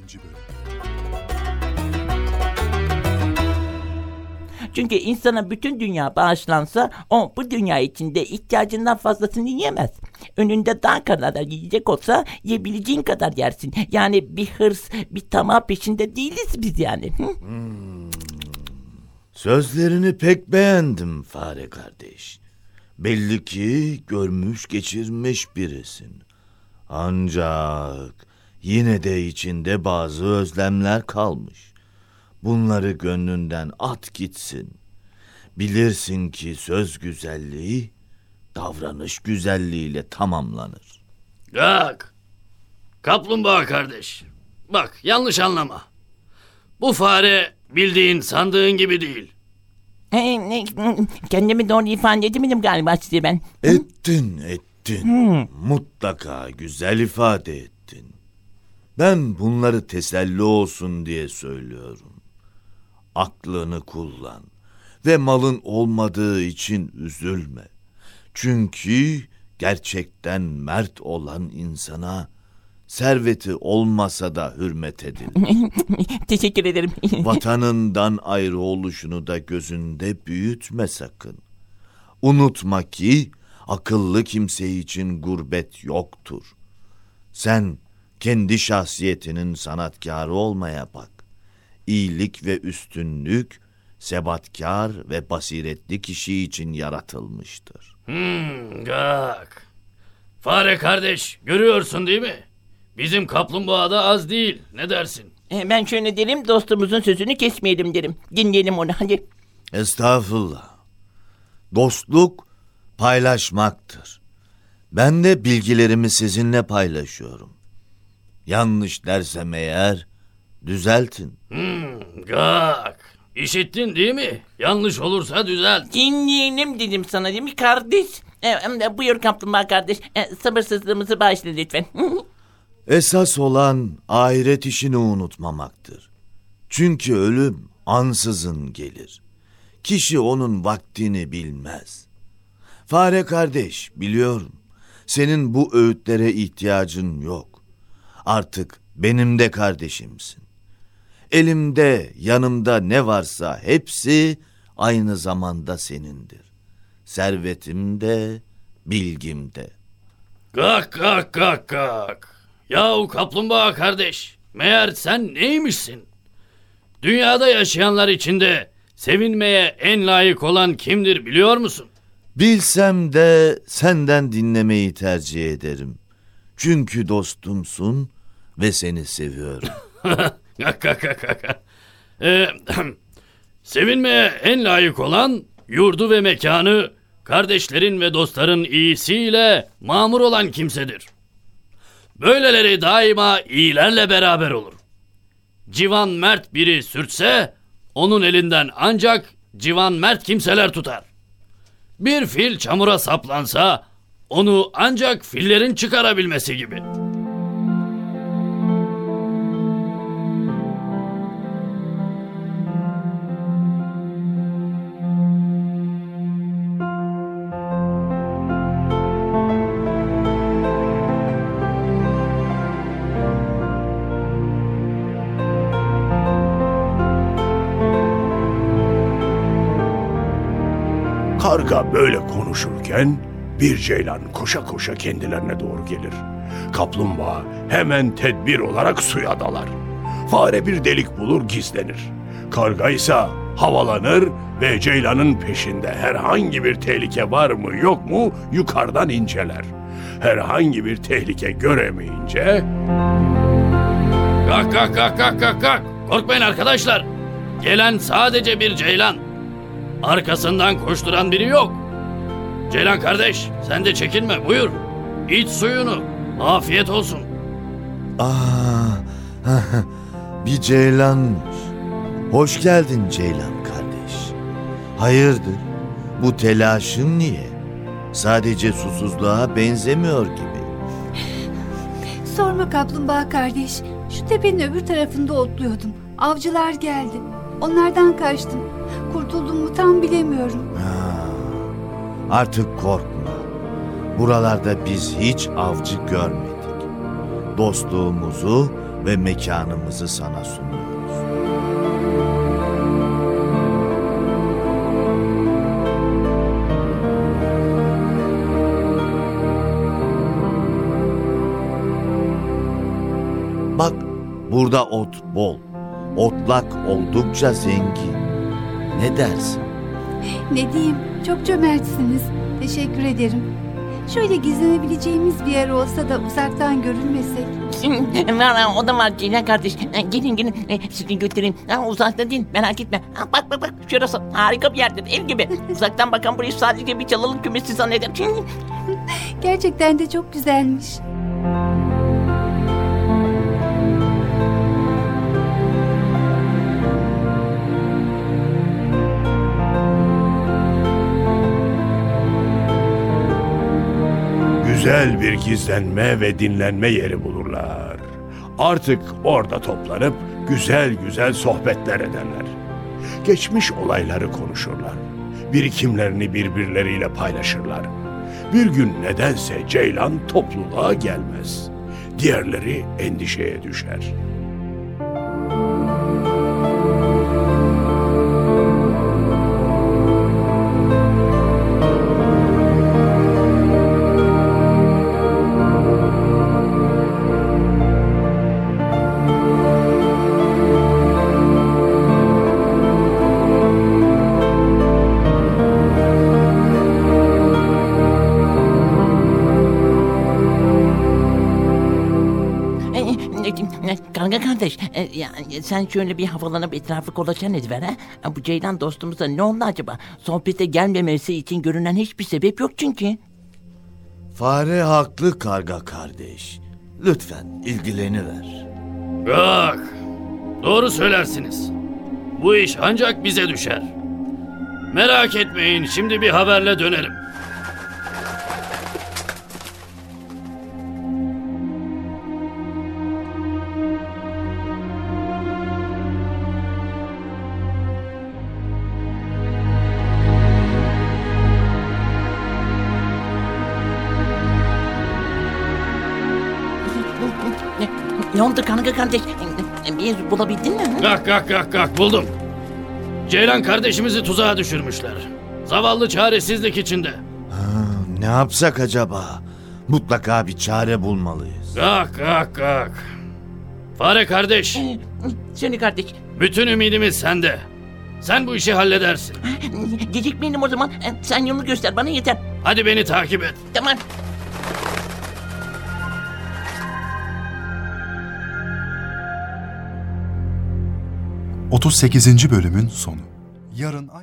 bölüm. Çünkü insana bütün dünya bağışlansa o bu dünya içinde ihtiyacından fazlasını yiyemez. Önünde daha kadar yiyecek olsa yiyebileceğin kadar yersin. Yani bir hırs, bir tamah peşinde değiliz biz yani. Hı? Sözlerini pek beğendim fare kardeş. Belli ki görmüş geçirmiş birisin. Ancak yine de içinde bazı özlemler kalmış. Bunları gönlünden at gitsin. Bilirsin ki söz güzelliği davranış güzelliğiyle tamamlanır. Bak. Kaplumbağa kardeş. Bak yanlış anlama. Bu fare bildiğin sandığın gibi değil. Ne- Kendimi doğru ifade edemedim galiba size ben. Ettin, ettin. Mutlaka güzel ifade ettin. Ben bunları teselli olsun diye söylüyorum. Aklını kullan ve malın olmadığı için üzülme. Çünkü gerçekten mert olan insana serveti olmasa da hürmet edilir. Teşekkür ederim. Vatanından ayrı oluşunu da gözünde büyütme sakın. Unutma ki akıllı kimse için gurbet yoktur. Sen kendi şahsiyetinin sanatkarı olmaya bak. İyilik ve üstünlük sebatkar ve basiretli kişi için yaratılmıştır. Hmm, bak. Fare kardeş görüyorsun değil mi? Bizim kaplumbağa da az değil. Ne dersin? Ee, ben şöyle derim dostumuzun sözünü kesmeyelim derim. Dinleyelim onu hadi. Estağfurullah. Dostluk paylaşmaktır. Ben de bilgilerimi sizinle paylaşıyorum. Yanlış dersem eğer düzeltin. Hmm, gak. İşittin değil mi? Yanlış olursa düzelt. Dinleyelim dedim sana değil mi kardeş? Ee, buyur kaplumbağa kardeş. Ee, sabırsızlığımızı bağışla lütfen. Esas olan ahiret işini unutmamaktır. Çünkü ölüm ansızın gelir. Kişi onun vaktini bilmez. Fare kardeş biliyorum. Senin bu öğütlere ihtiyacın yok. Artık benim de kardeşimsin. Elimde, yanımda ne varsa hepsi aynı zamanda senindir. Servetim de, bilgim de. Gak gak gak gak. Yahu kaplumbağa kardeş. Meğer sen neymişsin? Dünyada yaşayanlar içinde sevinmeye en layık olan kimdir biliyor musun? Bilsem de senden dinlemeyi tercih ederim. Çünkü dostumsun ve seni seviyorum. Ee, sevinmeye en layık olan yurdu ve mekanı kardeşlerin ve dostların iyisiyle mamur olan kimsedir. Böyleleri daima iyilerle beraber olur. Civan mert biri sürtse onun elinden ancak civan mert kimseler tutar. Bir fil çamura saplansa onu ancak fillerin çıkarabilmesi gibi. Karga böyle konuşurken bir ceylan koşa koşa kendilerine doğru gelir. Kaplumbağa hemen tedbir olarak suya dalar. Fare bir delik bulur gizlenir. Karga ise havalanır ve ceylanın peşinde herhangi bir tehlike var mı yok mu yukarıdan inceler. Herhangi bir tehlike göremeyince Kalk kalk kalk kalk kalk kalk. Korkmayın arkadaşlar. Gelen sadece bir ceylan. Arkasından koşturan biri yok. Ceylan kardeş sen de çekinme buyur. İç suyunu. Afiyet olsun. Aa, bir ceylanmış. Hoş geldin ceylan kardeş. Hayırdır? Bu telaşın niye? Sadece susuzluğa benzemiyor gibi. Sorma kaplumbağa kardeş. Şu tepenin öbür tarafında otluyordum. Avcılar geldi. Onlardan kaçtım. Kurtuldum mu tam bilemiyorum. Ha, artık korkma. Buralarda biz hiç avcı görmedik. Dostluğumuzu ve mekanımızı sana sunuyoruz. Bak burada ot bol. Otlak oldukça zengin. Ne dersin? Ne diyeyim, çok cömertsiniz. Teşekkür ederim. Şöyle gizlenebileceğimiz bir yer olsa da uzaktan görünmesek. var ha, o da var Ceylan kardeş. Ha, Gelin gelin e, sizi götüreyim. Ha, uzakta değil merak etme. Ha, bak bak bak şurası harika bir yerdir ev gibi. Uzaktan bakan burayı sadece bir çalılık kümesi zanneder. Gerçekten de çok güzelmiş. Güzel bir gizlenme ve dinlenme yeri bulurlar. Artık orada toplanıp güzel güzel sohbetler ederler. Geçmiş olayları konuşurlar. Birikimlerini birbirleriyle paylaşırlar. Bir gün nedense Ceylan topluluğa gelmez. Diğerleri endişeye düşer. E, Kanka kardeş, e, yani sen şöyle bir havalanıp etrafı kolaçan ediver ha. Ha, Bu Ceylan dostumuza ne oldu acaba? Sohbete gelmemesi için görünen hiçbir sebep yok çünkü. Fare haklı karga kardeş. Lütfen ilgileniver. Bak, doğru söylersiniz. Bu iş ancak bize düşer. Merak etmeyin, şimdi bir haberle dönerim. Ne, oldu kanka kardeş? Bir bulabildin mi? Kalk kalk kalk kalk buldum. Ceylan kardeşimizi tuzağa düşürmüşler. Zavallı çaresizlik içinde. Ne yapsak acaba? Mutlaka bir çare bulmalıyız. Kalk kalk kalk. Fare kardeş, Söyle kardeş. bütün ümidimiz sende. Sen bu işi halledersin. Gecikmeyelim o zaman. Sen yolunu göster bana yeter. Hadi beni takip et. Tamam. ...38. bölümün sonu. Yarın ay...